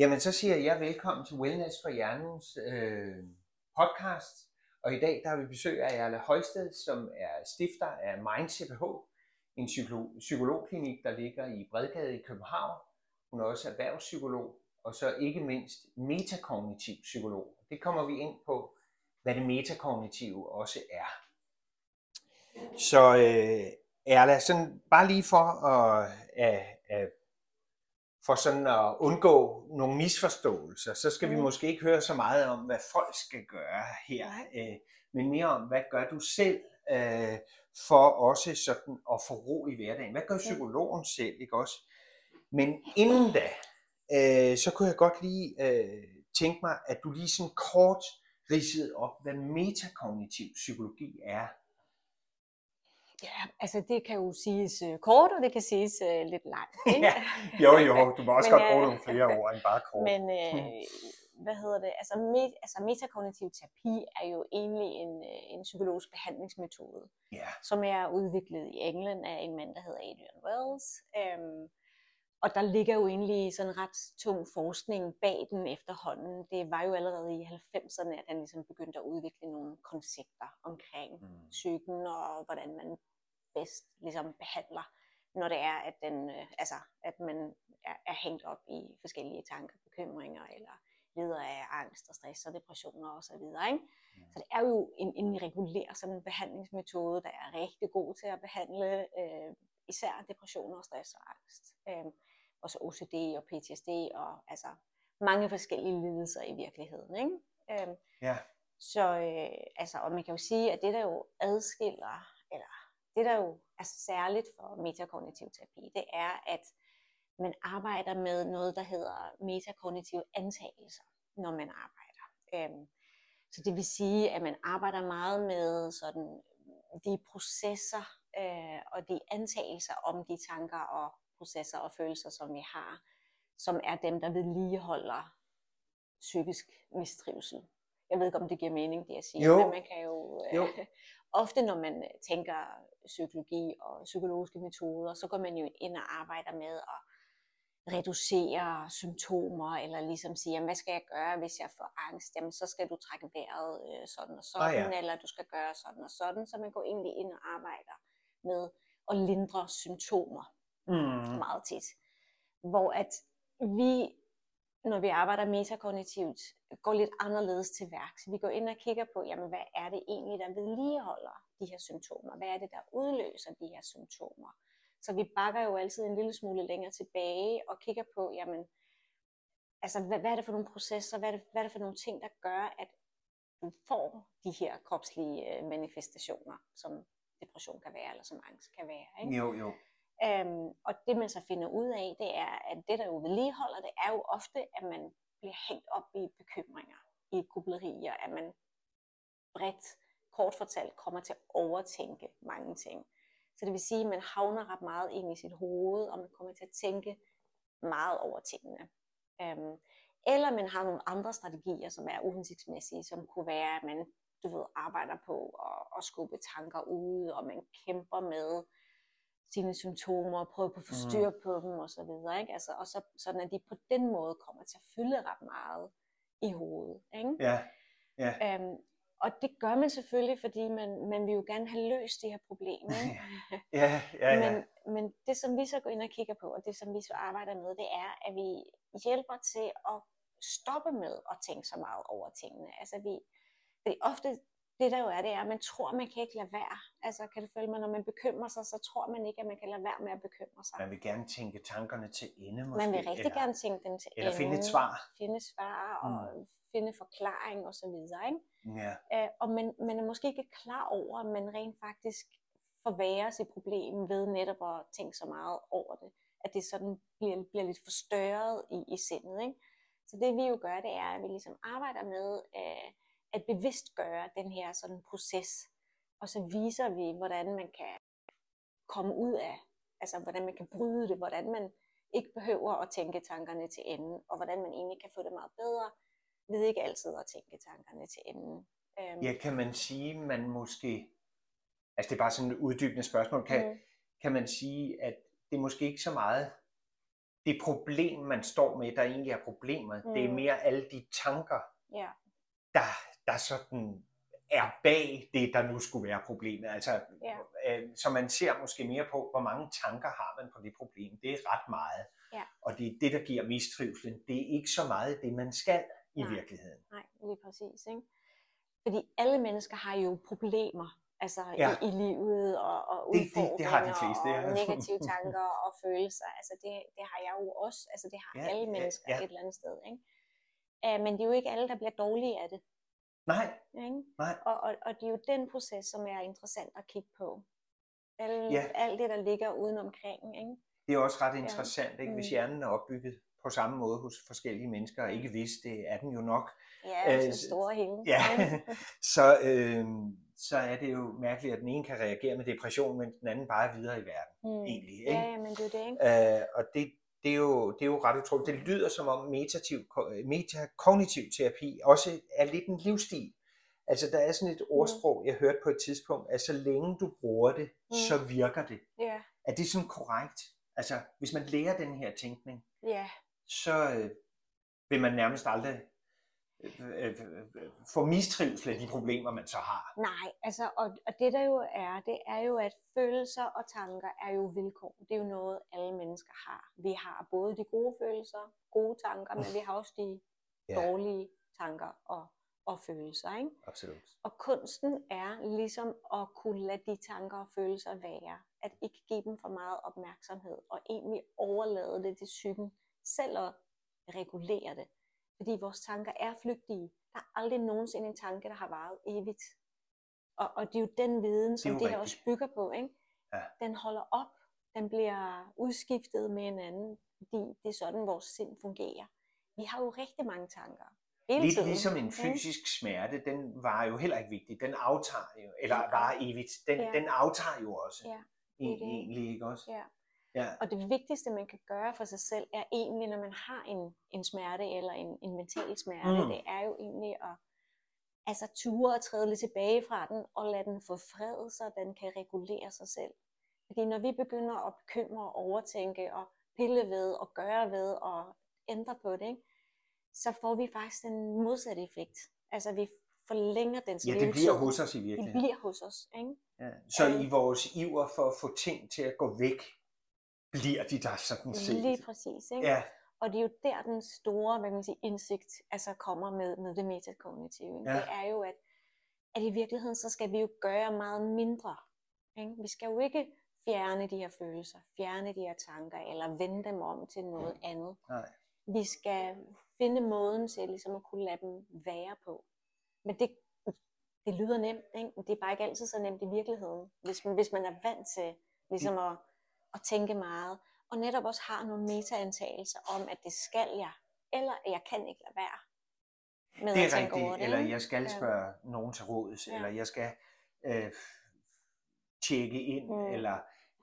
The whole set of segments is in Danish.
Jamen, så siger jeg velkommen til Wellness for Hjernens øh, podcast. Og i dag der har vi besøg af Erle Højsted, som er stifter af Mind CPH, en psykolog, psykologklinik, der ligger i Bredgade i København. Hun er også erhvervspsykolog, og så ikke mindst metakognitiv psykolog. Det kommer vi ind på, hvad det metakognitive også er. Så øh, Erla, sådan bare lige for at, at, at for sådan at undgå nogle misforståelser, så skal mm. vi måske ikke høre så meget om, hvad folk skal gøre her, øh, men mere om, hvad gør du selv øh, for også sådan at få ro i hverdagen. Hvad gør psykologen selv, ikke også? Men inden da, øh, så kunne jeg godt lige øh, tænke mig, at du lige sådan kort ridsede op, hvad metakognitiv psykologi er. Ja, altså det kan jo siges uh, kort, og det kan siges uh, lidt langt. Ikke? ja, jo, jo, du må også men, godt bruge nogle flere ord end bare kort. Men uh, hvad hedder det? Altså, met, altså metakognitiv terapi er jo egentlig en, en psykologisk behandlingsmetode, yeah. som er udviklet i England af en mand, der hedder Adrian Wells. Um, og der ligger jo egentlig sådan ret tung forskning bag den efterhånden. Det var jo allerede i 90'erne, at han ligesom begyndte at udvikle nogle koncepter omkring mm. psyken og hvordan man bedst ligesom behandler, når det er, at, den, øh, altså, at man er, er hængt op i forskellige tanker, bekymringer eller lider af angst og stress og depressioner osv. Ikke? Mm. Så det er jo en, en regulær sådan behandlingsmetode, der er rigtig god til at behandle øh, især depressioner og stress og angst. Øh, også OCD og PTSD og altså mange forskellige lidelser i virkeligheden. Ikke? Øhm, ja. Så øh, altså, og man kan jo sige, at det der jo adskiller, eller det der jo er særligt for metakognitiv terapi, det er, at man arbejder med noget, der hedder metakognitive antagelser, når man arbejder. Øhm, så det vil sige, at man arbejder meget med sådan de processer øh, og de antagelser om de tanker og processer og følelser, som vi har, som er dem, der vedligeholder psykisk mistrivsel. Jeg ved ikke, om det giver mening, det jeg siger, jo. men man kan jo, jo. Øh, ofte når man tænker psykologi og psykologiske metoder, så går man jo ind og arbejder med at reducere symptomer, eller ligesom sige, hvad skal jeg gøre, hvis jeg får angst? Jamen, så skal du trække vejret øh, sådan og sådan, ah, ja. eller du skal gøre sådan og sådan, så man går egentlig ind og arbejder med at lindre symptomer mm. meget tit. Hvor at vi, når vi arbejder metakognitivt, går lidt anderledes til værks. Vi går ind og kigger på, jamen, hvad er det egentlig, der vedligeholder de her symptomer? Hvad er det, der udløser de her symptomer? Så vi bakker jo altid en lille smule længere tilbage og kigger på, jamen, altså, hvad, hvad er det for nogle processer, hvad er, det, hvad er det for nogle ting, der gør, at du får de her kropslige øh, manifestationer, som depression kan være, eller som angst kan være. Ikke? Jo, jo. Øhm, og det man så finder ud af, det er, at det der jo vedligeholder, det er jo ofte, at man bliver hængt op i bekymringer, i grublerier, at man bredt, kort fortalt, kommer til at overtænke mange ting. Så det vil sige, at man havner ret meget ind i sit hoved, og man kommer til at tænke meget over tingene. Øhm, eller man har nogle andre strategier, som er uhensigtsmæssige, som kunne være, at man du ved, arbejder på at, at skubbe tanker ud, og man kæmper med sine symptomer, prøve på at få mm. styr på dem og så videre, ikke? Altså, og så, sådan at de på den måde kommer til at fylde ret meget i hovedet, ikke? Ja, ja. Øhm, og det gør man selvfølgelig, fordi man, man vil jo gerne have løst det her problem. Ikke? ja, ja, ja. Men, men det, som vi så går ind og kigger på, og det, som vi så arbejder med, det er, at vi hjælper til at stoppe med at tænke så meget over tingene. Altså vi, det er ofte det der jo er, det er, at man tror, man kan ikke lade være. Altså, kan du følge mig, når man bekymrer sig, så tror man ikke, at man kan lade være med at bekymre sig. Man vil gerne tænke tankerne til ende, måske. Man vil rigtig eller, gerne tænke dem til eller ende. finde et svar. Finde svar og mm. finde forklaring og så videre, ikke? Ja. Øh, og man, man er måske ikke klar over, at man rent faktisk forværrer sit problem ved netop at tænke så meget over det. At det sådan bliver, bliver lidt forstørret i, i sindet, ikke? Så det vi jo gør, det er, at vi ligesom arbejder med... Øh, at bevidstgøre den her sådan proces, og så viser vi, hvordan man kan komme ud af, altså hvordan man kan bryde det, hvordan man ikke behøver at tænke tankerne til enden, og hvordan man egentlig kan få det meget bedre, ved ikke altid at tænke tankerne til enden. Øhm. Ja, kan man sige, man måske, altså det er bare sådan et uddybende spørgsmål, kan, mm. kan man sige, at det er måske ikke så meget det problem, man står med, der egentlig er problemet. Mm. Det er Mm. mere alle de tanker, Ja. der, der sådan er bag det, der nu skulle være problemet. Altså, Ja. øh, så man ser måske mere på, hvor mange tanker har man på det problem. Det er ret meget. Ja. Og det er det, der giver mistrivselen. Det er ikke så meget det, man skal i Nej. virkeligheden. Nej, lige præcis. Ikke? Fordi alle mennesker har jo problemer altså Ja. i, i livet og, og Det- det- udfordringer det har de fleste, ja. og negative tanker og følelser. Altså det, det har jeg jo også. Altså det har Ja, alle ja, mennesker ja. et eller andet sted. Ikke? Uh, men det er jo ikke alle, der bliver dårlige af det. Nej, Ikke? nej. Og, og, og det er jo den proces, som er interessant at kigge på. Alt, Ja. alt det, der ligger udenomkring. Ikke? Det er også ret interessant, ikke? hvis Mm. hjernen er opbygget på samme måde hos forskellige mennesker, og ikke hvis det er den jo nok, Ja, Øh, øh, så store hele. ja. så, øh, så er det jo mærkeligt, at den ene kan reagere med depression, mens den anden bare er videre i verden, Mm. egentlig. Ikke? Ja, ja, men det er det, ikke? Øh, og det, det, er jo, det er jo ret utroligt. Det lyder som om metativ, metakognitiv terapi også er lidt en livsstil. Altså der er sådan et ordsprog, jeg hørte på et tidspunkt, at så længe du bruger det, Mm. så virker det. Ja, Er det sådan korrekt? Altså hvis man lærer den her tænkning, ja. så øh, vil man nærmest aldrig øh, øh, øh, få mistrivsel af de problemer, man så har. Nej, altså, og, og det der jo er, det er jo, at følelser og tanker er jo vilkår. Det er jo noget, alle mennesker har. Vi har både de gode følelser, gode tanker, men vi har også de Ja. dårlige tanker og, og følelser. Ikke? Absolut. Og kunsten er ligesom at kunne lade de tanker og følelser være. At ikke give dem for meget opmærksomhed, og egentlig overlade det til psyken selv at regulere det. Fordi vores tanker er flygtige. Der er aldrig nogensinde en tanke, der har varet evigt. Og, og det er jo den viden, som det, det her også bygger på. Ikke? Ja. Den holder op. Den bliver udskiftet med en anden, fordi det er sådan, vores sind fungerer. Vi har jo rigtig mange tanker. Hele Lidt tiden. ligesom en fysisk smerte, den var jo heller ikke vigtig. Den aftager jo, eller Ja. var evigt. Den, Ja. den aftager jo også. Ja, e- det. Egentlig ikke også? Ja. Ja. Og det vigtigste, man kan gøre for sig selv, er egentlig, når man har en, en smerte eller en, en mental smerte, Mm. det er jo egentlig at altså, ture og træde lidt tilbage fra den, og lade den få fred, så den kan regulere sig selv. Fordi når vi begynder at bekymre og overtænke og pille ved og gøre ved og ændre på det, ikke? så får vi faktisk den modsatte effekt. Altså vi forlænger dens ja, det bliver hos os i Det virkeligheden. bliver hos os. Ikke? Ja. Så Øh. i vores iver for at få ting til at gå væk, bliver de der sådan set. Lige præcis. Ikke? Ja, Og det er jo der, den store hvad kan man sige, indsigt altså kommer med, med det metakognitive. Ja. Det er jo, at, at i virkeligheden, så skal vi jo gøre meget mindre. Ikke? Vi skal jo ikke fjerne de her følelser, fjerne de her tanker, eller vende dem om til noget andet. nej. Vi skal finde måden til ligesom at kunne lade dem være på. Men det, det lyder nemt, ikke? Men det er bare ikke altid så nemt i virkeligheden. Hvis man, hvis man er vant til ligesom at, at tænke meget, og netop også har nogle metaantagelser om, at det skal jeg, eller jeg kan ikke lade være med Det at er tænke over rigtigt, det. eller jeg skal Ja. spørge nogen til råds, Ja. eller jeg skal øh, tjekke ind, Mm. eller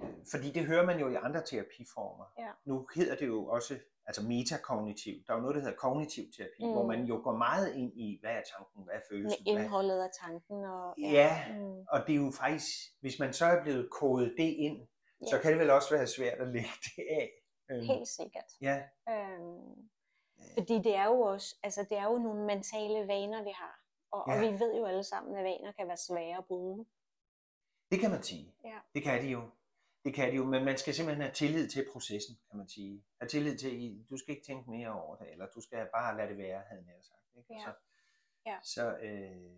øh, fordi det hører man jo i andre terapiformer. Ja. Nu hedder det jo også altså metakognitiv. Der er jo noget, der hedder kognitiv terapi, mm. hvor man jo går meget ind i, hvad er tanken, hvad er følelsen, Med hvad, indholdet af tanken. Og, Ja. Mm, og det er jo faktisk, hvis man så er blevet kodet det ind, så Ja. kan det vel også være svært at lægge det af. Øhm, helt sikkert. Ja, Øhm, fordi det er jo også, altså det er jo nogle mentale vaner, vi har. Og, Ja. og vi ved jo alle sammen, at vaner kan være svære at bryde. det kan man sige. Ja. Det kan de jo. Det kan de jo, men man skal simpelthen have tillid til processen, kan man sige. Have tillid til, du skal ikke tænke mere over det, eller du skal bare lade det være, havde jeg sagt. Ikke? Ja. Så, Ja. så, øh,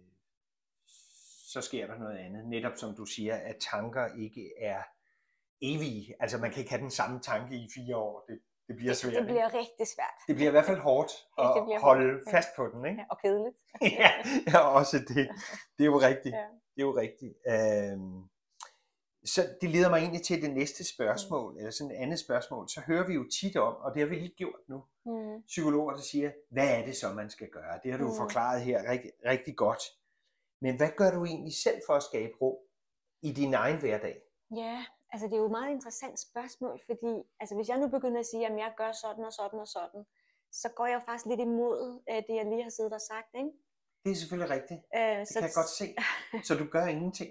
så sker der noget andet. Netop som du siger, at tanker ikke er evige. Altså man kan ikke have den samme tanke i fire år. Det, det bliver svært. Det bliver rigtig svært. det bliver i hvert fald hårdt at det holde hårdt, fast på den. Ikke? Ja, og kedeligt. ja, ja, også det. Det er jo rigtigt. Ja. Det er jo rigtigt. Øhm, så det leder mig egentlig til det næste spørgsmål, eller sådan et andet spørgsmål. Så hører vi jo tit om, og det har vi lige gjort nu, Mm. psykologer, der siger, hvad er det så, man skal gøre? Det har du mm. Mm. forklaret her rigtig, rigtig godt. Men hvad gør du egentlig selv for at skabe ro i din egen hverdag? Ja, altså det er jo et meget interessant spørgsmål, fordi altså hvis jeg nu begynder at sige, at jeg gør sådan og sådan og sådan, så går jeg jo faktisk lidt imod øh, det, jeg lige har siddet og sagt. Ikke? Det er selvfølgelig rigtigt. Øh, Det kan jeg godt se. Så du gør ingenting.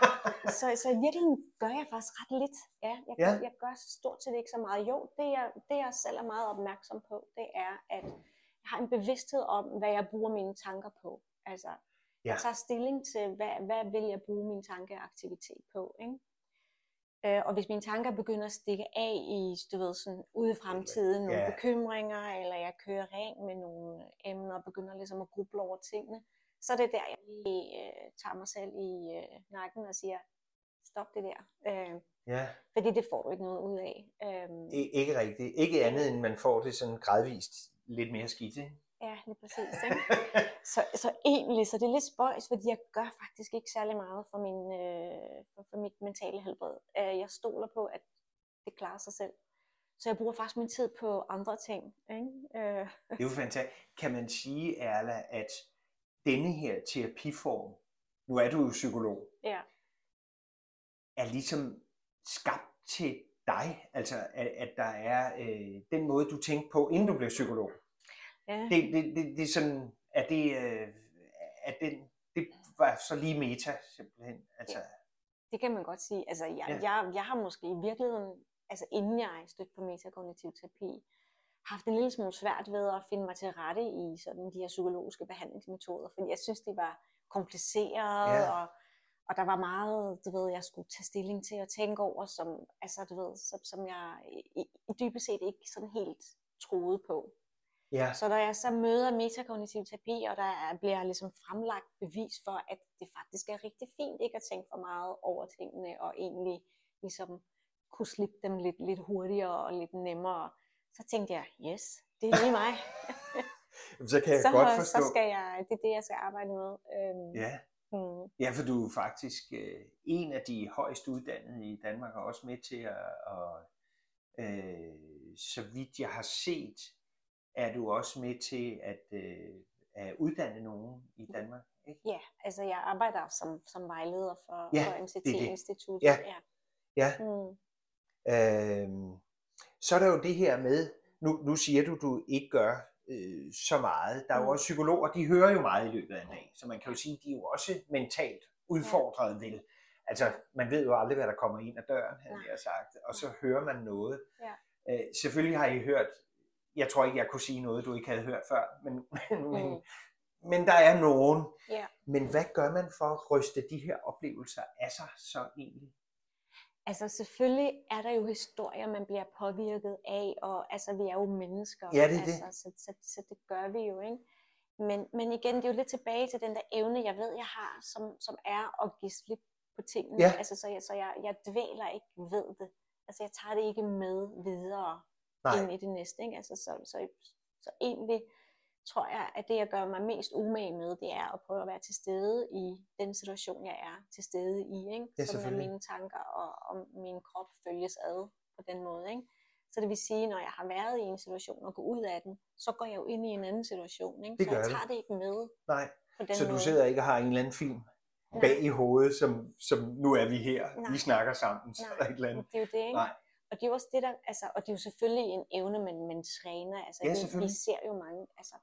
så, så i virkeligheden gør jeg faktisk ret lidt. Ja, jeg, ja. jeg gør stort set ikke så meget. Jo, det jeg, det jeg selv er meget opmærksom på, det er, at jeg har en bevidsthed om, hvad jeg bruger mine tanker på. Altså, Ja. jeg tager stilling til, hvad, hvad vil jeg bruge min tankeaktivitet på. Ikke? Øh, og hvis mine tanker begynder at stikke af i, du ved, sådan ude i fremtiden, nogle Ja. bekymringer, eller jeg kører ring med nogle emner og begynder ligesom at gruble over tingene, så er det der, jeg lige øh, tager mig selv i øh, nakken og siger, stop det der. Øh, Ja, fordi det får du ikke noget ud af. Øh, I- ikke rigtigt. Ikke andet end man får det sådan gradvist lidt mere skidt, ikke? Ja, lige præcis. Ikke? Så, så egentlig, så det er lidt spøjs, fordi jeg gør faktisk ikke særlig meget for, min, øh, for, for mit mentale helbred. Øh, jeg stoler på, at det klarer sig selv. Så jeg bruger faktisk min tid på andre ting. Ikke? Øh, Det er jo fantastisk. Kan man sige, Erla, at denne her terapiform, nu er du jo psykolog, ja. er ligesom skabt til dig? Altså, at, at der er øh, den måde, du tænkte på, inden du blev psykolog. Ja. Det, det, det, det er sådan, at det, øh, at den, det var så lige meta, simpelthen. Altså, Det kan man godt sige. Altså, jeg, Ja. ja. jeg, jeg har måske i virkeligheden, altså inden jeg stødte på metakognitiv terapi, haft en lille smule svært ved at finde mig til rette i sådan de her psykologiske behandlingsmetoder, fordi jeg synes, de var komplicerede, Ja. ja. og, og der var meget, du ved, jeg skulle tage stilling til og tænke over, som, altså, du ved, som, som jeg i, i dybest set ikke sådan helt troede på. Ja, Så når jeg så møder metakognitiv terapi, og der er, bliver ligesom fremlagt bevis for, at det faktisk er rigtig fint ikke at tænke for meget over tingene, og egentlig ligesom kunne slippe dem lidt, lidt hurtigere og lidt nemmere, så tænkte jeg, yes, det er lige mig. så kan jeg så, godt forstå. så skal jeg, det er det, jeg skal arbejde med. Øhm, Ja, hmm, ja, for du er faktisk øh, en af de højst uddannede i Danmark, og også med til at, at øh, så vidt jeg har set, er du også med til at, øh, at uddanne nogen i Danmark, ikke? ja, altså jeg arbejder som, som vejleder for, Ja, for. MCT-instituttet. Ja. ja. Ja. Mm. Øhm, så er der jo det her med, nu, nu siger du, du ikke gør øh, så meget. Der er jo Mm. også psykologer, de hører jo meget i løbet af en dag, så man kan jo sige, de er jo også mentalt udfordret vel. Altså, man ved jo aldrig, hvad der kommer ind ad døren, havde jeg sagt, og så hører man noget. Ja. Øh, selvfølgelig har I hørt, jeg tror ikke, jeg kunne sige noget, du ikke havde hørt før, men, men, Mm. men der er nogen. Ja. Men hvad gør man for at ryste de her oplevelser af sig så egentlig? Altså selvfølgelig er der jo historier, man bliver påvirket af, og altså vi er jo mennesker, Ja, det er det. altså, Så, så, så det gør vi jo, ikke? Men, men igen, det er jo lidt tilbage til den der evne, jeg ved, jeg har, som, som er at give slip på tingene. Ja. Altså, så jeg, så jeg, jeg dvæler ikke ved det. Altså jeg tager det ikke med videre Nej. ind i det næste. Ikke? Altså, så, så, så egentlig tror jeg, at det, jeg gør mig mest umage med, det er at prøve at være til stede i den situation, jeg er til stede i. Ikke? Ja, Sådan at mine tanker og, og min krop følges ad på den måde. Ikke? Så det vil sige, når jeg har været i en situation og går ud af den, så går jeg jo ind i en anden situation. Ikke? Det så jeg tager det ikke med Nej. Så måde. du sidder ikke og har en eller anden film Nej. bag i hovedet, som, som nu er vi her, Nej. vi snakker sammen, så Nej. er der et eller andet. Det er jo det, ikke? Nej. Og det er jo også det, der, altså, og det er jo selvfølgelig en evne, man, man træner. Altså, Ja, vi, vi ser jo mange, altså,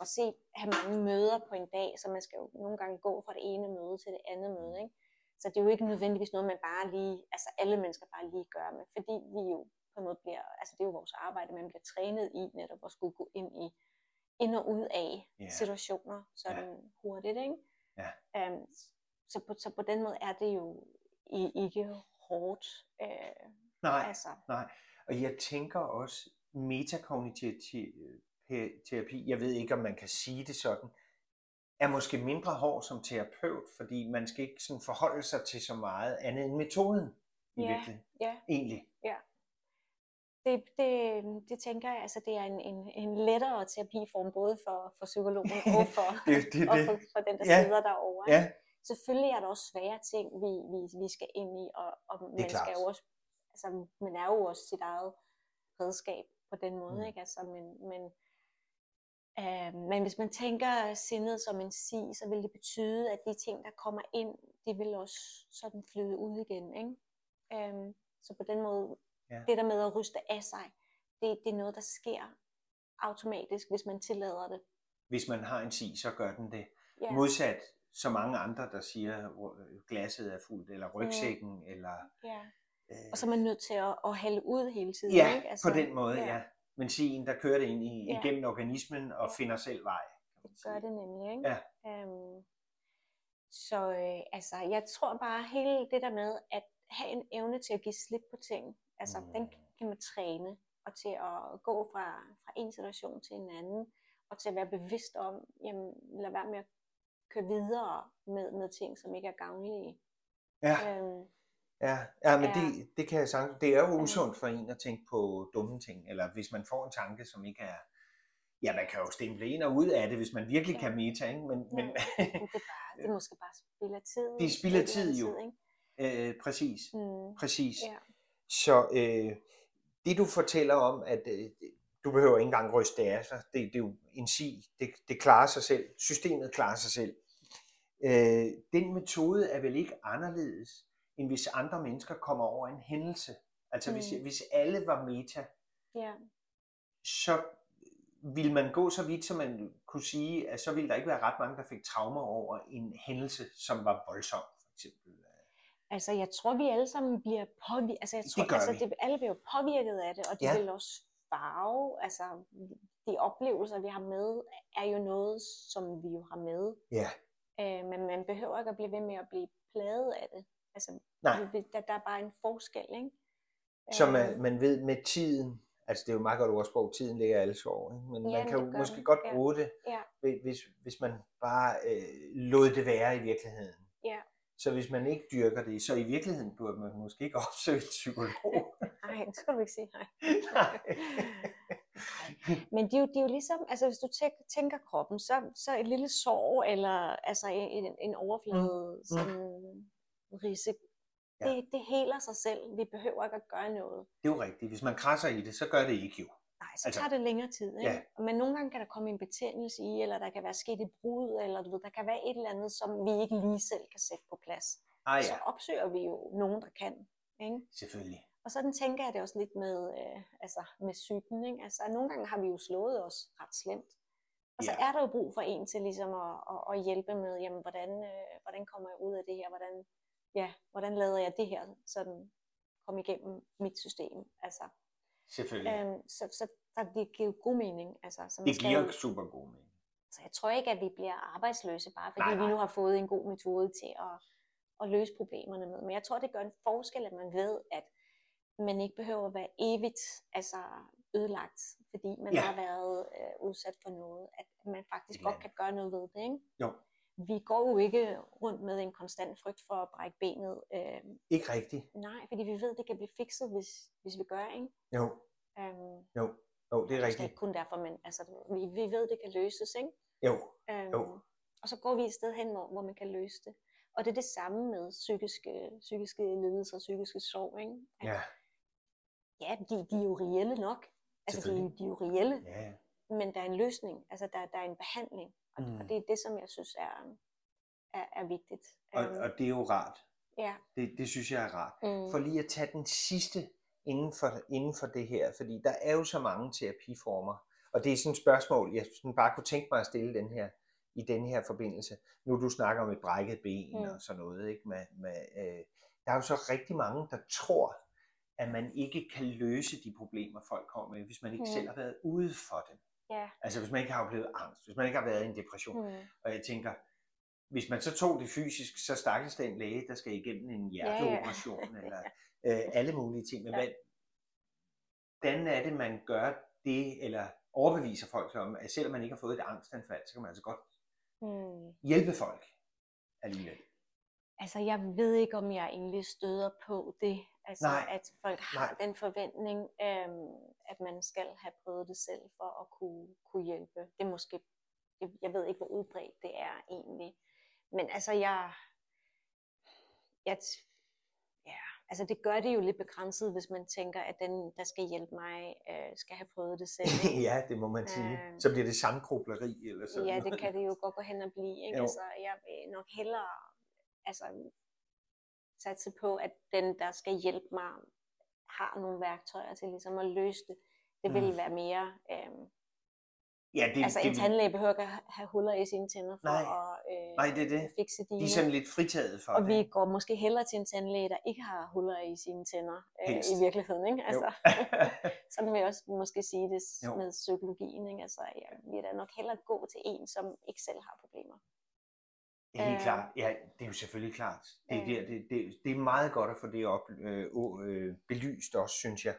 at se, have mange møder på en dag, så man skal jo nogle gange gå fra det ene møde til det andet møde, ikke? Så det er jo ikke nødvendigvis noget, man bare lige, altså alle mennesker bare lige gør, men fordi vi jo på en måde bliver, altså det er jo vores arbejde, man bliver trænet i netop at skulle gå ind i, ind og ud af Ja. situationer sådan hurtigt, ikke? Ja. Um, så, på, så på den måde er det jo ikke hårdt, øh, Nej, altså, nej. Og jeg tænker også, metakognitiv te- te- terapi, jeg ved ikke, om man kan sige det sådan, er måske mindre hård som terapeut, fordi man skal ikke sådan forholde sig til så meget andet end metoden i Ja, virkeligheden. ja. Egentlig. det, det, det tænker jeg, altså det er en, en, en lettere terapiform, både for, for psykologen og for, Det, det, og for, for den, der Ja. sidder derovre. Ja, Selvfølgelig er der også svære ting, vi, vi, vi skal ind i, og, og man, klart. skal jo også, altså, man er jo også sit eget redskab på den måde. Mm. Ikke? Altså, men, men, øh, men hvis man tænker sindet som en si, så vil det betyde, at de ting, der kommer ind, de vil også sådan flyde ud igen. Ikke? Øh, så på den måde, Ja. det der med at ryste af sig, det, det er noget, der sker automatisk, hvis man tillader det. hvis man har en si, så gør den det. Ja. Modsat så mange andre, der siger, hvor glasset er fuldt, eller rygsækken, mm. eller... ja. Øh, Og så er man nødt til at, at hælde ud hele tiden. ja, ikke? på den måde, ja. ja. Benzin, der kører det ind i, Ja. igennem organismen og finder selv vej. Det gør det nemlig, ikke? Ja. Øhm, så øh, altså, jeg tror bare hele det der med at have en evne til at give slip på ting, altså Mm. den kan man træne, og til at gå fra, fra en situation til en anden, og til at være bevidst om, jamen lad være med at køre videre med, med ting, som ikke er gavnlige. Ja, Øhm, ja, ja men Ja. Det, det kan jeg sagtens. Det er jo Ja. usundt for en at tænke på dumme ting, eller hvis man får en tanke, som ikke er... Ja, man kan jo stemple ind og ud af det, hvis man virkelig Ja. kan meta, ikke? Men, men men det, er bare, det er måske bare spild af tid. Det er eller andet tid, jo. ikke? øh, præcis. Mm, Præcis. ja. Så øh, det du fortæller om, at øh, du behøver ikke engang ryste af sig, det, det er jo en sig, det, det klarer sig selv, systemet klarer sig selv. Øh, den metode er vel ikke anderledes, end hvis andre mennesker kommer over en hændelse. Altså hvis, Mm. hvis alle var meta, ja. så vil man gå så vidt, som man kunne sige, at så ville der ikke være ret mange, der fik traumer over en hændelse, som var voldsom, for eksempel. Altså, jeg tror, vi alle sammen bliver påvirket. Altså, jeg Det tror, gør altså, vi. det, alle bliver påvirket af det, og det ja. vil også farve. Altså, de oplevelser, vi har med, er jo noget, som vi jo har med. Ja, Øh, men man behøver ikke at blive ved med at blive plaget af det. Altså, nej. vi- der, der er bare en forskel, ikke? Så man, man ved med tiden, altså det er jo et meget godt ordsprog, tiden ligger alle sår, ikke? men Ja, man men kan det jo måske den. godt Ja. bruge det, Ja. hvis- hvis, hvis man bare øh, lod det være i virkeligheden. Ja. Så hvis man ikke dyrker det, så i virkeligheden burde man måske ikke opsøge en psykolog. Nej, det skal du ikke sige. Nej. Nej. Men det er, jo, det er jo ligesom, altså hvis du tæ- tænker kroppen, så, så et lille sår, eller altså en, en- overflade, mm. sådan ridse, Ja. det, det heler sig selv. Vi behøver ikke at gøre noget. Det er jo rigtigt. Hvis man krasser i det, så gør det ikke jo. Nej, så Altså, tager det længere tid. Ikke? ja. Men nogle gange kan der komme en betændelse i, eller der kan være sket et brud, eller du ved, der kan være et eller andet, som vi ikke lige selv kan sætte på plads. Ah Så ja, opsøger vi jo nogen, der kan. Ikke? selvfølgelig. Og sådan tænker jeg det også lidt med, øh, altså med psyken. Ikke? Altså, nogle gange har vi jo slået os ret slemt. Og så Ja. er der jo brug for en til ligesom at, at, at hjælpe med, jamen, hvordan, øh, hvordan kommer jeg ud af det her? Hvordan, ja, hvordan lader jeg det her sådan komme igennem mit system? Altså, Selvfølgelig. øhm, så, så der, det giver god mening. Altså, så Det giver jo, super god mening. så jeg tror ikke, at vi bliver arbejdsløse, bare fordi Nej, vi nej. nu har fået en god metode til at, at løse problemerne med. Men jeg tror, det gør en forskel, at man ved, at man ikke behøver at være evigt altså ødelagt, fordi man Ja. har været øh, udsat for noget. At man faktisk Et godt kan gøre noget ved det. Ikke? Jo. Vi går jo ikke rundt med en konstant frygt for at brække benet. Øh, Ikke rigtigt. nej, fordi vi ved, at det kan blive fikset, hvis, hvis vi gør. Ikke? Jo, Øhm, jo, jo, det er rigtigt. ikke kun derfor, men altså, vi, vi ved, at det kan løses. Ikke? Jo, Øhm, Jo. Og så går vi et sted hen, hvor, hvor man kan løse det. Og det er det samme med psykiske, psykiske lidelser og psykiske sorg. Ikke? At, ja, ja de, de er jo reelle nok. Altså, de, de er jo reelle, ja. men der er en løsning. Altså, der, der er en behandling. Og, mm. Og det er det, som jeg synes er, er, er vigtigt. Og, Øhm, og det er jo rart. ja. Det, det synes jeg er rart. Mm. For lige at tage den sidste inden for, inden for det her, fordi der er jo så mange terapiformer, og det er sådan et spørgsmål, jeg sådan bare kunne tænke mig at stille den her, i den her forbindelse. Nu du snakker om et brækket ben Mm. og sådan noget, ikke? Med, med, øh, der er jo så rigtig mange, der tror, at man ikke kan løse de problemer, folk kommer med, hvis man ikke mm. selv har været ude for dem. Ja. Altså hvis man ikke har oplevet angst, hvis man ikke har været i en depression. Mm. Og jeg tænker, hvis man så tog det fysisk, så stakkels den læge, der skal igennem en hjerteoperation, ja. eller øh, alle mulige ting. Men Ja. hvad, hvordan er det, man gør det, eller overbeviser folk om, at selvom man ikke har fået et angstanfald, så kan man altså godt Mm. hjælpe folk alligevel. Altså, jeg ved ikke, om jeg egentlig støder på det. Altså, Nej. at folk har Nej. den forventning, øhm, at man skal have prøvet det selv for at kunne, kunne hjælpe. Det er måske, jeg, jeg ved ikke, hvor udbredt det er egentlig. Men altså, jeg, jeg, ja, altså det gør det jo lidt begrænset, hvis man tænker, at den, der skal hjælpe mig, øh, skal have prøvet det selv. ja, det må man sige. Øh. Så bliver det samkrobleri eller sådan Ja, det kan det jo godt gå hen og blive. Ikke? Jo. Altså, jeg vil nok hellere altså, satse på, at den, der skal hjælpe mig, har nogle værktøjer til ligesom at løse det. Det vil Mm. være mere, øhm, Ja, det, altså det, en tandlæge behøver ikke at have huller i sine tænder for Nej. at øh, Nej, det er det. fikse dine. de er sådan lidt fritaget for og det. vi går måske hellere til en tandlæge, der ikke har huller i sine tænder øh, Helst. i virkeligheden. Ikke? Altså, sådan vil jeg også måske sige det Jo. med psykologien. Ikke? Altså, vi vil da nok hellere gå til en, som ikke selv har problemer. Helt Øh. klart. Ja, det er jo selvfølgelig klart. Det, er Øh. der, det, det, det er meget godt at få det op, øh, øh, belyst også, synes jeg.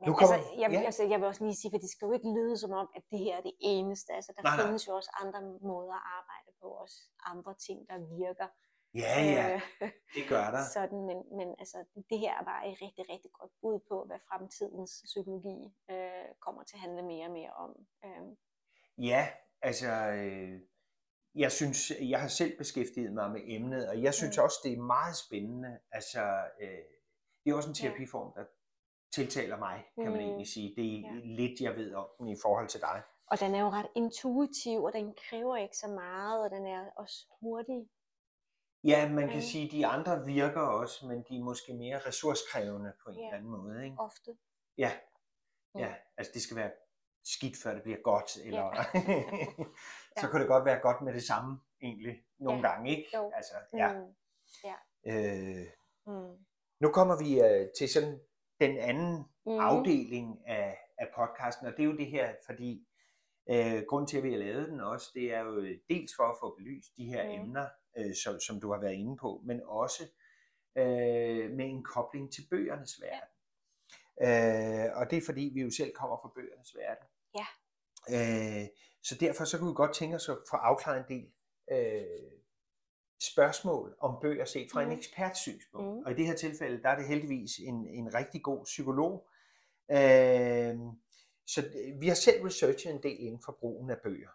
Men Nu kommer- altså, jeg, ja. altså, jeg vil også lige sige, for det skal jo ikke lyde som om, at det her er det eneste. Altså, der Nej, nej. findes jo også andre måder at arbejde på, også andre ting, der virker. Ja, ja, Øh, det gør der. sådan, men, men altså, det her er bare et rigtig, rigtig godt bud på, hvad fremtidens psykologi øh, kommer til at handle mere og mere om. Øh, Ja, altså, øh, jeg synes, jeg har selv beskæftiget mig med emnet, og jeg synes Mm. også, det er meget spændende. Altså, øh, det er også en terapiform, der tiltaler mig, kan man Mm. egentlig sige. Det er Ja. lidt, jeg ved om den i forhold til dig. og den er jo ret intuitiv, og den kræver ikke så meget, og den er også hurtig. Ja, man kan Mm. sige, at de andre virker også, men de er måske mere ressourcekrævende på en Ja. eller anden måde. Ikke? Ofte. Ja, Mm. ja, altså det skal være skidt, før det bliver godt, eller så Ja. kan det godt være godt med det samme, egentlig, nogle Ja. gange, ikke? Jo. Altså, ja. Mm. Øh, Mm. nu kommer vi øh, til sådan den anden Mm. afdeling af, af podcasten, og det er jo det her, fordi øh, grund til, at vi har lavet den også, det er jo øh, dels for at få belyst de her Mm. emner, øh, som, som du har været inde på, men også øh, med en kobling til bøgernes verden. Øh, og det er fordi, vi jo selv kommer fra bøgernes verden. Ja. Øh, så derfor så kunne vi godt tænke os at få afklaret en del øh, spørgsmål om bøger set fra mm. en ekspertsynspunkt. Mm. Og i det her tilfælde, der er det heldigvis en, en rigtig god psykolog. Øh, så vi har selv researchet en del inden for brugen af bøger.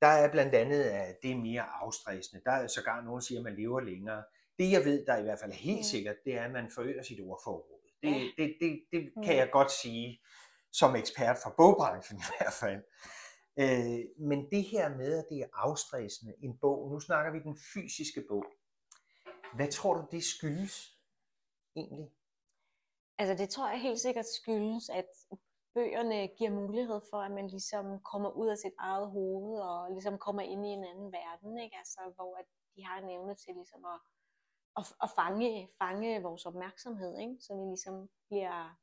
Der er blandt andet, at det er mere afstressende. Der er sågar nogen, der siger, at man lever længere. Det jeg ved, der i hvert fald er helt Mm. sikkert, det er, at man forøger sit ordforråd. Det, Ja. det, det, det Mm. kan jeg godt sige som ekspert fra bogbranchen i hvert fald. Øh, men det her med, at det er afstressende, en bog, nu snakker vi den fysiske bog. Hvad tror du, det skyldes egentlig? Altså det tror jeg helt sikkert skyldes, at bøgerne giver mulighed for, at man ligesom kommer ud af sit eget hoved og ligesom kommer ind i en anden verden, ikke? Altså, hvor at de har en evne til ligesom at, at, at fange, fange vores opmærksomhed, ikke? så vi ligesom bliver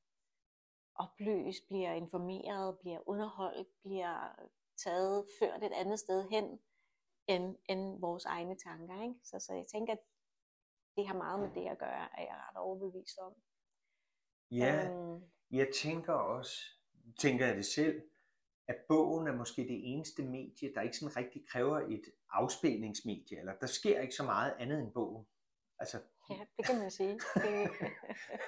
oplyst, bliver informeret, bliver underholdt, bliver taget, ført et andet sted hen end, end vores egne tanker. Ikke? Så, så jeg tænker, at det har meget med det at gøre, er jeg ret overbevist om. Ja, Øhm, jeg tænker også, tænker jeg det selv, at bogen er måske det eneste medie, der ikke sådan rigtig kræver et afspilningsmedie, eller der sker ikke så meget andet end bogen. Altså, ja, det kan man sige. Det,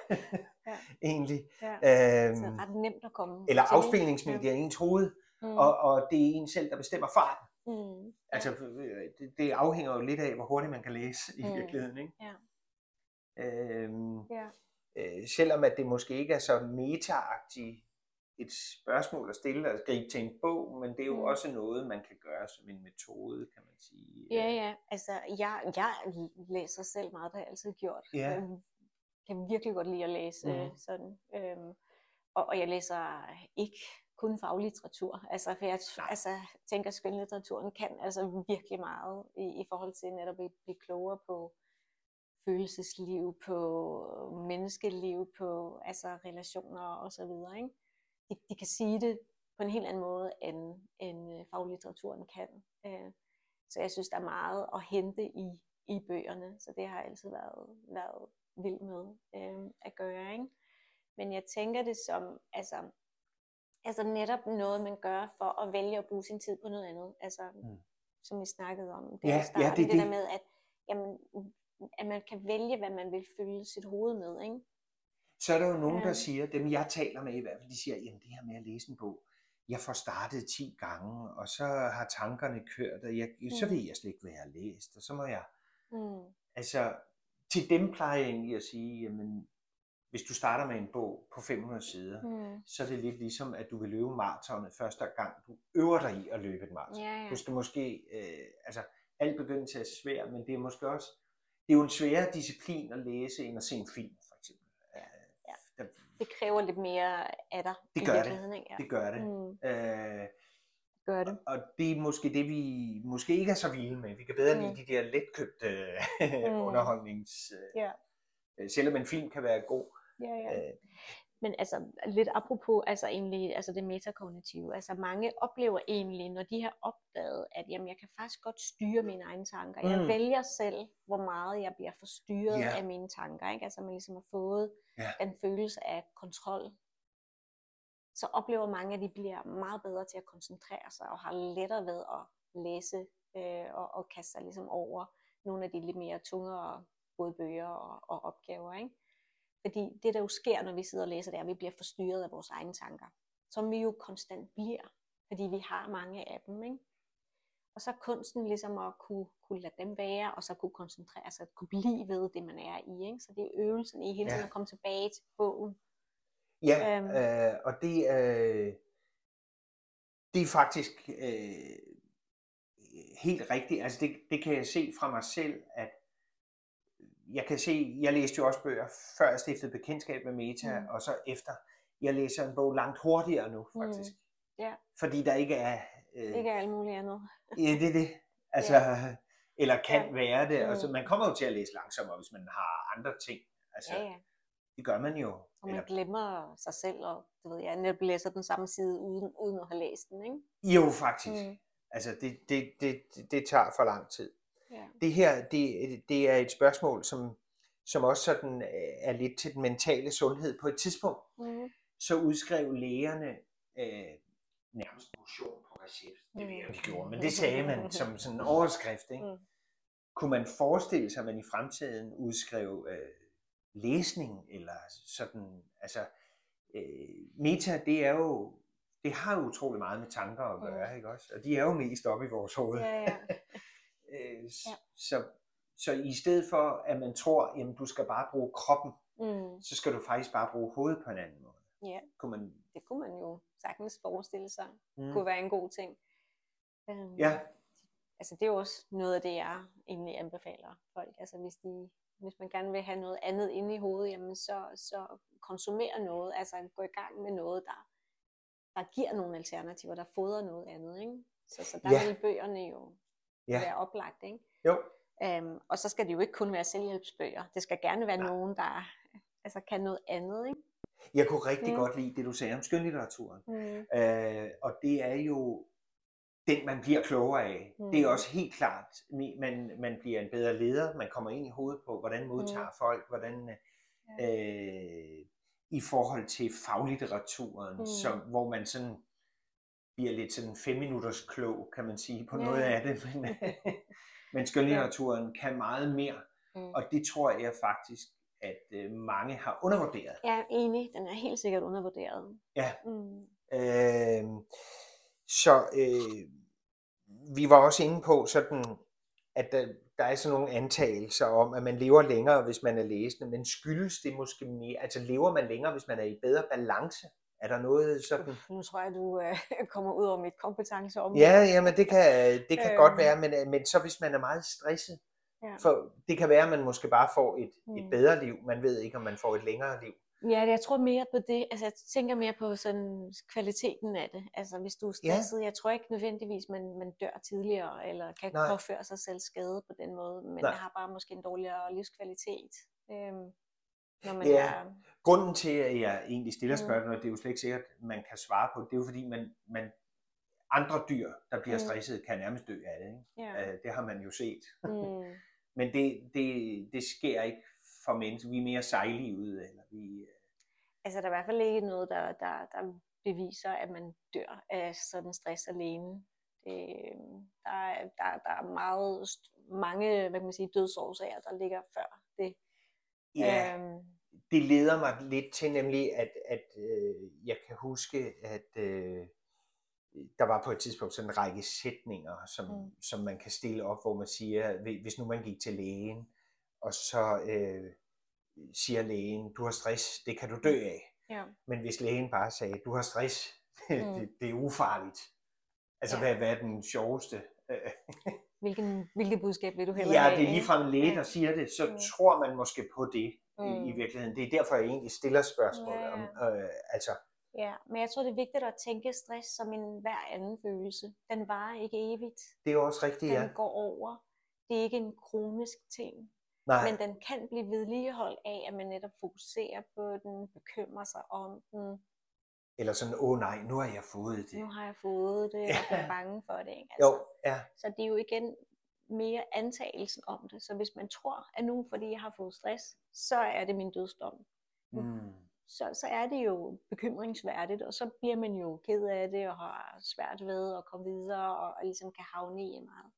egentlig. ja. Øhm, Så ret nemt at komme eller til. afspilningsmedie er ens hoved, Mm. og, og det er en selv, der bestemmer farten. Mm. Altså, øh, det, det afhænger jo lidt af, hvor hurtigt man kan læse i Mm. virkeligheden. Ikke? Ja. Øhm, Ja. øh, selvom at det måske ikke er så meta-agtigt et spørgsmål at stille og gribe til en bog, men det er jo Mm. også noget, man kan gøre som en metode, kan man sige. Ja, ja. Altså, jeg, jeg læser selv meget, det har jeg altid gjort. Ja. Jeg kan virkelig godt lide at læse mm. sådan. Øhm, og, og jeg læser ikke kun faglitteratur. Altså, for jeg Nej. altså, tænker, at skønlitteraturen kan altså virkelig meget i, i forhold til netop at blive klogere på følelsesliv, på menneskeliv, på altså relationer og så videre. Ikke? De, de kan sige det på en helt anden måde, end, end øh, faglitteraturen kan. Øh, så jeg synes, der er meget at hente i, i bøgerne, så det har jeg altid været, været vild med øh, at gøre. Ikke? Men jeg tænker det som, altså, altså netop noget, man gør for at vælge at bruge sin tid på noget andet. Altså, Mm. som vi snakkede om det Ja, ja, starten, det- det, det det- der med, at, jamen, at man kan vælge, hvad man vil fylde sit hoved med. Ikke? Så er der jo nogen, der siger, dem jeg taler med i hvert fald, de siger, jamen det her med at læse en bog, jeg får startet 10 gange, og så har tankerne kørt, og jeg, så Mm. ved jeg slet ikke, hvad jeg har læst, og så må jeg, Mm. altså til dem plejer jeg egentlig at sige, jamen hvis du starter med en bog på 500 sider, Mm. så er det lidt ligesom, at du vil løbe maratonet første gang, du øver dig i at løbe et maraton. Ja, ja. Du skal måske, øh, altså alt begyndelse er svært, men det er måske også, det er jo en sværere disciplin at læse, end at se en film, ja. Det kræver lidt mere af dig Det gør det. Ikke? Ja. det gør det. Mm. Øh, gør det. Og det er måske det, vi måske ikke er så vilde med. Vi kan bedre Mm. lide de der letkøbte Mm. underholdnings... Øh, Selvom en film kan være god. Ja, ja. Øh, Men altså lidt apropos altså egentlig altså det metakognitive, altså mange oplever egentlig, når de har opdaget, at jamen, jeg kan faktisk godt styre mine egne tanker. Jeg Mm. vælger selv, hvor meget jeg bliver forstyrret Ja. af mine tanker. Ikke? Altså man ligesom har fået Ja. den følelse af kontrol. Så oplever mange, at de bliver meget bedre til at koncentrere sig og har lettere ved at læse øh, og, og kaste sig ligesom over nogle af de lidt mere tungere både bøger og, og opgaver. Ikke? Fordi det, der jo sker, når vi sidder og læser, det er, at vi bliver forstyrret af vores egne tanker. Som vi jo konstant bliver, fordi vi har mange af dem. Ikke? Og så kunsten ligesom at kunne, kunne lade dem være, og så kunne koncentrere sig, at kunne blive ved det, man er i. Ikke? Så det er øvelsen i hele tiden Ja. at komme tilbage til bogen. Ja, Øhm. øh, og det, øh, det er faktisk øh, helt rigtigt. Altså det, det kan jeg se fra mig selv, at jeg kan se, jeg læste jo også bøger, før jeg stiftede bekendtskab med Meta, Mm. og så efter. Jeg læser en bog langt hurtigere nu, Mm. faktisk. Ja. Fordi der ikke er... Øh, Ikke alt muligt andet. Ja, det er det. Altså, eller kan Ja. være det. Altså, Mm. man kommer jo til at læse langsommere, hvis man har andre ting. Altså, Ja, ja. det gør man jo. Og man Eller, glemmer sig selv, og du ved, jeg netop læser den samme side, uden, uden at have læst den, ikke? jo, faktisk. Mm. Altså, det, det, det, det- det tager for lang tid. Ja. Det her, det, det er et spørgsmål, som, som også sådan øh, er lidt til den mentale sundhed. På et tidspunkt, Mm. så udskrev lægerne øh, nærmest motion på recept. Det ved jeg, de gjorde, men det sagde man som sådan en overskrift. Ikke? Mm. Kunne man forestille sig, at man i fremtiden udskrev øh, læsning, eller sådan, altså, øh, meta, det er jo, det har jo utrolig meget med tanker at gøre, ikke også? Og de er jo mest oppe i vores hoved. Ja, ja. Øh, Ja. så, så i stedet for, at man tror, jamen du skal bare bruge kroppen, Mm. så skal du faktisk bare bruge hovedet på en anden måde. Ja. Kunne man, Det kunne man jo sagtens forestille sig, mm. kunne være en god ting. Øhm, Ja, Altså det er jo også noget af det, jeg egentlig anbefaler folk. Altså hvis, de, hvis man gerne vil have noget andet inde i hovedet, jamen så, så konsumere noget, altså gå i gang med noget, der, der giver nogle alternativer, der fodrer noget andet. Ikke? Så, så der Ja. vil bøgerne jo Ja. være oplagt. Ikke? jo. Øhm, og så skal det jo ikke kun være selvhjælpsbøger. Det skal gerne være Nej. nogen, der altså, kan noget andet. Ikke? Jeg kunne rigtig Mm. godt lide det, du sagde om skønlitteraturen. Mm. Øh, og det er jo den, man bliver klogere af. Mm. Det er også helt klart, man, man bliver en bedre leder, man kommer ind i hovedet på, hvordan modtager Mm. folk, hvordan øh, i forhold til faglitteraturen. Mm. som, hvor man sådan bliver lidt sådan fem minutters klog, kan man sige, på Ja. noget af det. Men, men skønlitteraturen kan meget mere, Mm. og det tror jeg faktisk, at øh, mange har undervurderet. Er enig, den er helt sikkert undervurderet. Ja. Mm. Øh, så øh, vi var også inde på sådan, at der, der er sådan nogle antagelser om, at man lever længere, hvis man er læsende, men skyldes det måske mere, altså lever man længere, hvis man er i bedre balance? Er der noget sådan? Nu tror jeg, du øh, kommer ud over mit kompetenceområde. Ja, jamen det kan, det kan Øhm. godt være, men, øh, men så hvis man er meget stresset, Ja. for det kan være, at man måske bare får et, et Mm. bedre liv, man ved ikke, om man får et længere liv. Ja, jeg tror mere på det. Altså, jeg tænker mere på sådan kvaliteten af det. Altså, hvis du er Ja. stresset, jeg tror ikke nødvendigvis, man, man dør tidligere, eller kan Nej. påføre sig selv skade på den måde, men Nej. har bare måske en dårligere livskvalitet. Øhm, når man Ja. er... Grunden til, at jeg egentlig stiller Mm. spørgsmålet, det er jo slet ikke sikkert, at man kan svare på det, det er jo fordi, man, man andre dyr, der bliver Mm. stresset, kan nærmest dø af det. Ikke? Ja. Øh, Det har man jo set. Mm, Men det, det, det sker ikke for mennesker. Vi er mere sejlivede. Eller vi, altså, der er i hvert fald ikke noget, der, der, der beviser, at man dør af sådan stress alene. Det, der, er, der, der er meget, mange hvad kan man sige, dødsårsager, der ligger før det. Ja, Øhm, det leder mig lidt til nemlig, at, at øh, jeg kan huske, at øh, der var på et tidspunkt sådan en række sætninger, som, mm. Mm. som man kan stille op, hvor man siger, "Hvi- hvis nu man gik til lægen, og så øh, siger lægen, du har stress, det kan du dø af. ja. Men hvis lægen bare sagde, du har stress, Mm. det, det er ufarligt. Altså, Ja. hvad, hvad er den sjoveste? Hvilken, hvilket budskab vil du hellere Ja, have? det er ligefrem en læge, Ja. der siger det, så Mm. tror man måske på det i, i Mm. virkeligheden. Det er derfor, jeg egentlig stiller spørgsmålet. Ja, Om, øh, altså, Ja, men jeg tror, det er vigtigt at tænke stress som en hver anden følelse. Den varer ikke evigt. Det er også rigtigt, Den ja. går over. Det er ikke en kronisk ting. Nej, Men den kan blive vedligeholdt af, at man netop fokuserer på den, bekymrer sig om den. Eller sådan, åh oh, nej, nu har jeg fået det. Nu har jeg fået det, og Ja. jeg er bange for det. Ikke? Altså, Jo, ja, Så det er jo igen mere antagelsen om det. Så hvis man tror, at nu, fordi jeg har fået stress, så er det min dødsdom, mm. så, så er det jo bekymringsværdigt, og så bliver man jo ked af det, og har svært ved at komme videre, og, og ligesom kan havne i en meget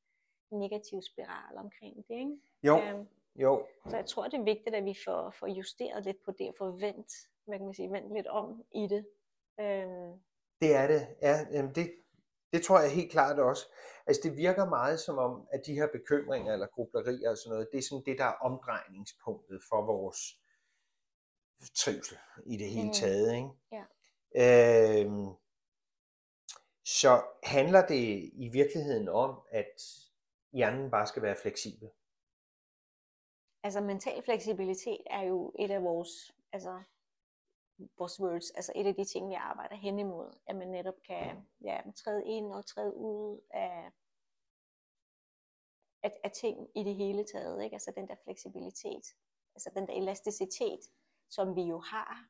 negativ spiral omkring det. Ikke? jo, Øhm, jo, så jeg tror, det er vigtigt, at vi får, får justeret lidt på det, og får vendt, hvad kan man sige, vendt lidt om i det. Øhm, det er det. Ja, jamen det, det tror jeg helt klart også. Altså det virker meget som om, at de her bekymringer eller grublerier og sådan noget, det er sådan det, der er omdrejningspunktet for vores trivsel i det hele Mm. taget. Ikke? Ja. Øhm, så handler det i virkeligheden om, at hjernen bare skal være fleksibel. altså mental fleksibilitet er jo et af vores, altså vores words, altså et af de ting, vi arbejder hen imod, at man netop kan ja, træde ind og træde ud af, af, af ting i det hele taget, ikke? altså den der fleksibilitet, altså den der elasticitet, som vi jo har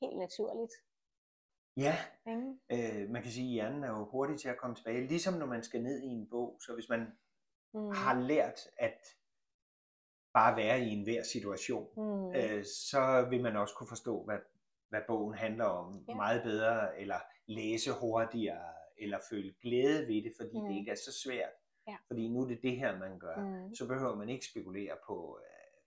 helt naturligt. Ja, Ikke? øh, man kan sige, at hjernen er jo hurtig til at komme tilbage. Ligesom når man skal ned i en bog, så hvis man Mm. har lært at bare være i enhver situation, Mm. øh, så vil man også kunne forstå, hvad, hvad bogen handler om Ja. meget bedre, eller læse hurtigere, eller føle glæde ved det, fordi mm. det ikke er så svært. Ja. Fordi nu er det det her, man gør. Mm. Så behøver man ikke spekulere på øh,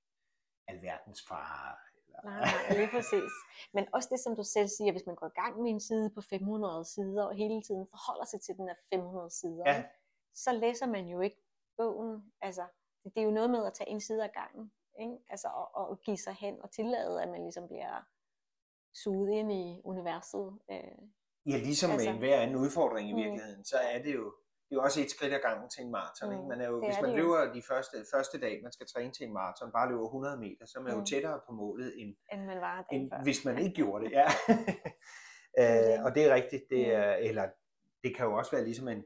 alverdens farer. Eller... Nej, nej, lige præcis. Men også det, som du selv siger, hvis man går i gang med en side på 500 sider, og hele tiden forholder sig til den her 500 sider, Ja. så læser man jo ikke bogen. Altså, det er jo noget med at tage en side ad gangen. Ikke? Altså, og, og give sig hen og tillade, at man ligesom bliver suget ind i universet. Øh, Ja, ligesom altså, med enhver anden udfordring i mm. virkeligheden, så er det jo det er jo også et skridt ad gangen til en maraton. Ikke? Mm, Man er jo, det hvis er man det jo. løber de første, første dag, man skal træne til en maraton, bare løber 100 meter, så er man jo Mm. tættere på målet, end, end man var end før. hvis man ikke gjorde det. Ja. øh, og det er rigtigt. Det Mm. er, eller det kan jo også være ligesom en,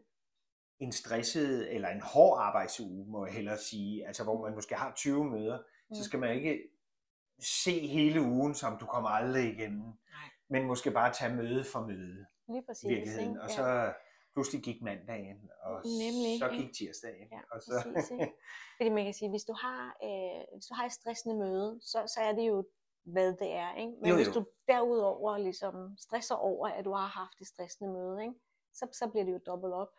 en stresset eller en hård arbejdsuge, må jeg hellere sige, altså hvor man måske har 20 møder, Mm. så skal man ikke se hele ugen, som du kommer aldrig igennem, Nej. men måske bare tage møde for møde Lige præcis. virkeligheden. ikke? Og Ja. så pludselig gik mandagen, og Nemlig, så gik tirsdagen. Ja, og så, præcis, ikke? Fordi man kan sige, hvis du har, øh, hvis du har et stressende møde, så, så er det jo, hvad det er. Ikke? Men Jo, hvis jo. du derudover ligesom stresser over, at du har haft et stressende møde, ikke? Så, så bliver det jo dobbelt op.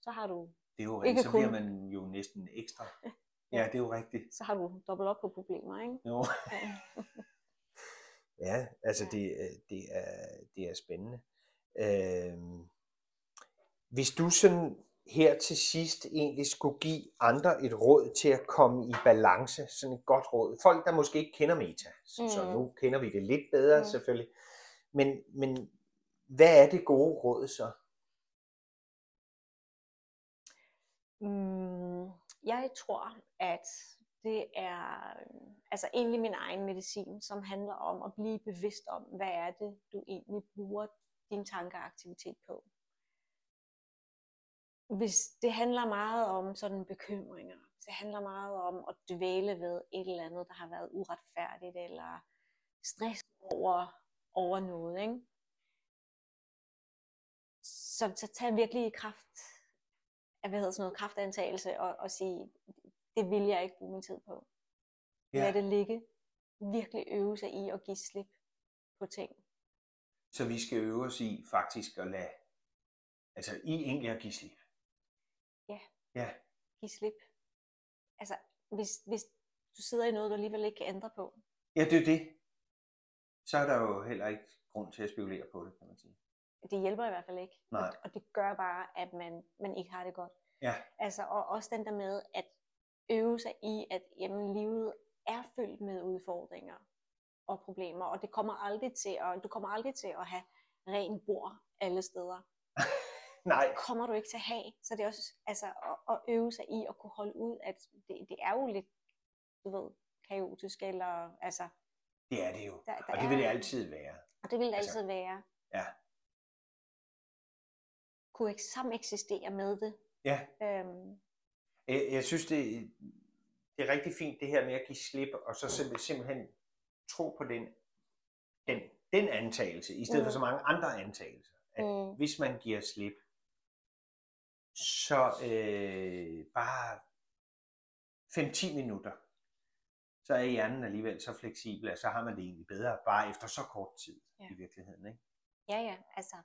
Så har du, det er jo Ikke rigtigt, så bliver kun. man jo næsten ekstra. Ja, det er jo rigtigt. så har du dobbelt op på problemer. Ikke? Jo. Ja. Ja, altså Ja. det, øh, det, er, det er spændende. Øhm, hvis du sådan her til sidst egentlig skulle give andre et råd til at komme i balance, sådan et godt råd. Folk, der måske ikke kender Meta, så, så Mm. nu kender vi det lidt bedre Mm. selvfølgelig. Men, men hvad er det gode råd så? Mm, jeg tror, at det er øh, altså egentlig min egen medicin, som handler om at blive bevidst om, hvad er det, du egentlig bruger din tankeaktivitet på. Hvis det handler meget om sådan bekymringer, hvis det handler meget om at dvæle ved et eller andet, der har været uretfærdigt, eller stress over, over noget, ikke? Så, så tag virkelig i kraft, hvad hedder sådan noget, kraftantagelse og, og sige, det vil jeg ikke bruge min tid på. Ja. Lad det ligge. Virkelig øve sig i at give slip på ting. Så vi skal øve os i faktisk at lade, altså i egentlig at give slip. Ja. Ja, Give slip. Altså, hvis, hvis du sidder i noget, du alligevel ikke kan ændre på, ja det er det. Så er der jo heller ikke grund til at spekulere på det, kan man sige. Det hjælper i hvert fald ikke. Nej. Og, og det gør bare, at man, man ikke har det godt. Ja, Altså, og også den der med at øve sig i, at jamen, livet er fyldt med udfordringer og problemer, og det kommer aldrig til at, du kommer aldrig til at have ren bord alle steder. nej, kommer du ikke til at have. Så det er også altså, at, at øve sig i at kunne holde ud, at det, det er jo lidt, du ved, kaotisk, eller altså, det er det jo. der, der Og det vil det altid være. Og det vil det altså- altid være. Ja. Kunne ikke sammen eksistere med det. Ja. Øhm, Jeg, jeg synes, det, det er rigtig fint, det her med at give slip, og så simpel, simpelthen tro på den, den, den antagelse, i stedet mm. for så mange andre antagelser. At mm, hvis man giver slip, så øh, bare 5-10 minutter, så er hjernen alligevel så fleksibel, at så har man det egentlig bedre, bare efter så kort tid Ja. i virkeligheden. Ikke? ja, ja, altså.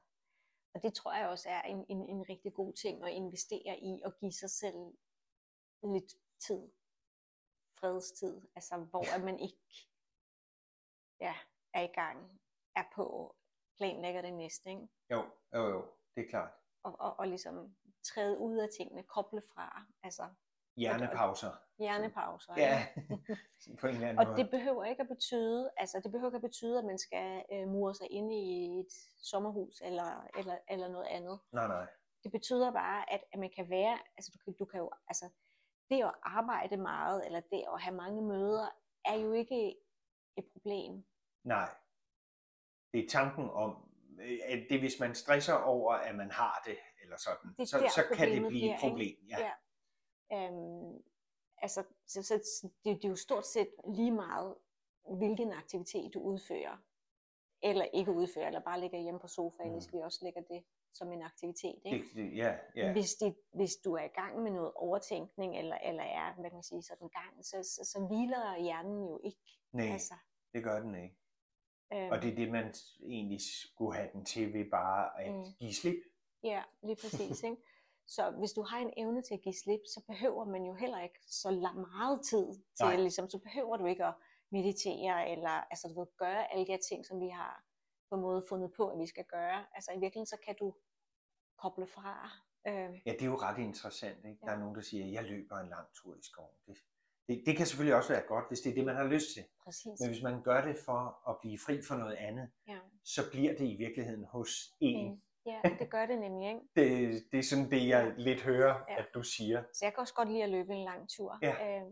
Og det tror jeg også er en, en, en rigtig god ting at investere i og give sig selv lidt tid. Fredstid. Altså, hvor at man ikke ja, er i gang, er på, planlægger det næste, ikke? Jo, jo, jo, det er klart. Og, og, og ligesom træde ud af tingene, koble fra, altså Hjernepauser. Hjernepauser. Ja, på en eller anden Og måde. det behøver ikke at betyde, altså det behøver ikke at betyde, at man skal øh, mure sig ind i et sommerhus eller, eller, eller noget andet. Nej, nej. Det betyder bare, at, at man kan være, altså du kan, du kan jo, altså det at arbejde meget, eller det at have mange møder, er jo ikke et problem. Nej. Det er tanken om, øh, at det hvis man stresser over, at man har det, eller sådan, Det så, så kan det blive et problem. Ja. Ja. Øhm, altså, så, så, det, det er jo stort set lige meget, hvilken aktivitet du udfører, eller ikke udfører, eller bare ligger hjemme på sofaen, mm. hvis vi også lægger det som en aktivitet. Ikke? Det, det, ja, ja. Hvis, det, hvis du er i gang med noget overtænkning, eller, eller er, hvad kan man sige, sådan gang, så, så, så hviler hjernen jo ikke. Nej, Altså, det gør den ikke. øhm, Og det er det, man egentlig skulle have den til ved bare at Mm. give slip. Ja, lige præcis. ikke? Så hvis du har en evne til at give slip, så behøver man jo heller ikke så meget tid til, Nej. ligesom, så behøver du ikke at meditere, eller altså, du ved, gøre alle de her ting, som vi har på en måde fundet på, at vi skal gøre. Altså i virkeligheden, så kan du koble fra. Øh, Ja, det er jo ret interessant. Ikke? Der er nogen, der siger, at jeg løber en lang tur i skoven. Det, det, det kan selvfølgelig også være godt, hvis det er det, man har lyst til. præcis. Men hvis man gør det for at blive fri for noget andet, Ja. så bliver det i virkeligheden hos en. Mm. Ja, det gør det nemlig. Ikke? Det, det er sådan det, jeg lidt hører, Ja. at du siger. Så jeg kan også godt lide at løbe en lang tur. Ja. Øh,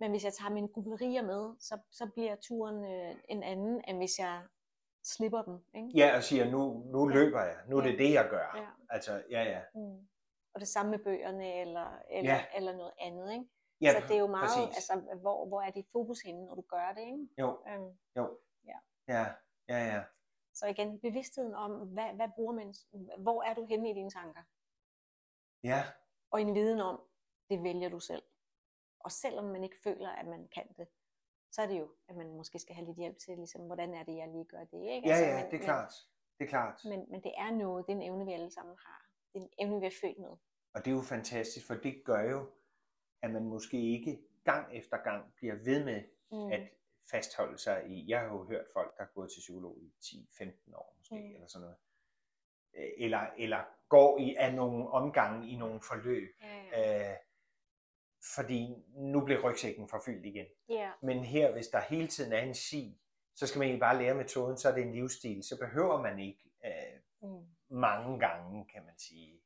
men hvis jeg tager mine grublerier med, så, så bliver turen øh, en anden, end hvis jeg slipper dem. Ikke? Ja, og siger, nu, nu løber jeg. Nu er det det, jeg gør. Ja. Altså, ja, ja. Mm. Og det samme med bøgerne eller, eller, Ja. eller noget andet. Ikke? ja så det er jo meget, præcis. altså, hvor, hvor er dit fokus henne, når du gør det. Ikke? Jo, Øhm, jo. Ja. Ja, ja, ja. Så igen, bevidstheden om, hvad, hvad bruger man, hvor er du henne i dine tanker? Ja, Og en viden om, det vælger du selv. Og selvom man ikke føler, at man kan det, så er det jo, at man måske skal have lidt hjælp til, ligesom, hvordan er det, jeg lige gør det. Ikke? ja, Altså, ja, men- det er klart. Det er klart. Men, men, det er noget, det er en evne, vi alle sammen har. Det er en evne, vi er født med. Og det er jo fantastisk, for det gør jo, at man måske ikke gang efter gang bliver ved med Mm. at fastholde sig i, jeg har jo hørt folk, der har gået til psykolog i 10-15 år måske, Mm. eller sådan noget. Øh, Eller, eller går i af nogle omgange i nogle forløb, Ja, ja. øh, fordi nu bliver rygsækken forfyldt igen. ja. Men her, hvis der hele tiden er en si, så skal man egentlig bare lære metoden, så er det en livsstil. Så behøver man ikke øh, Mm. mange gange, kan man sige.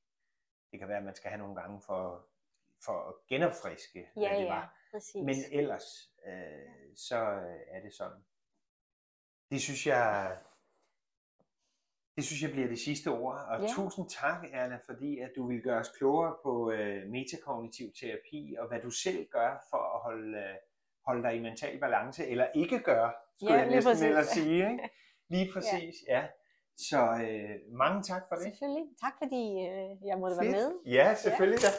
Det kan være, at man skal have nogle gange for, for at genopfriske, hvad Ja, det ja, var. præcis. Men ellers, øh, så øh, er det sådan. Det synes jeg, det synes jeg bliver det sidste ord. Og Ja. tusind tak, Erna, fordi at du vil gøre os klogere på øh, metakognitiv terapi, og hvad du selv gør for at holde, øh, holde dig i mental balance, eller ikke gøre, skulle Ja, jeg næsten præcis. ellers sige. Ikke? Lige præcis, ja. ja. Så øh, mange tak for det. Selvfølgelig. Tak fordi øh, jeg måtte være Fedt. med. Ja, selvfølgelig. Ja.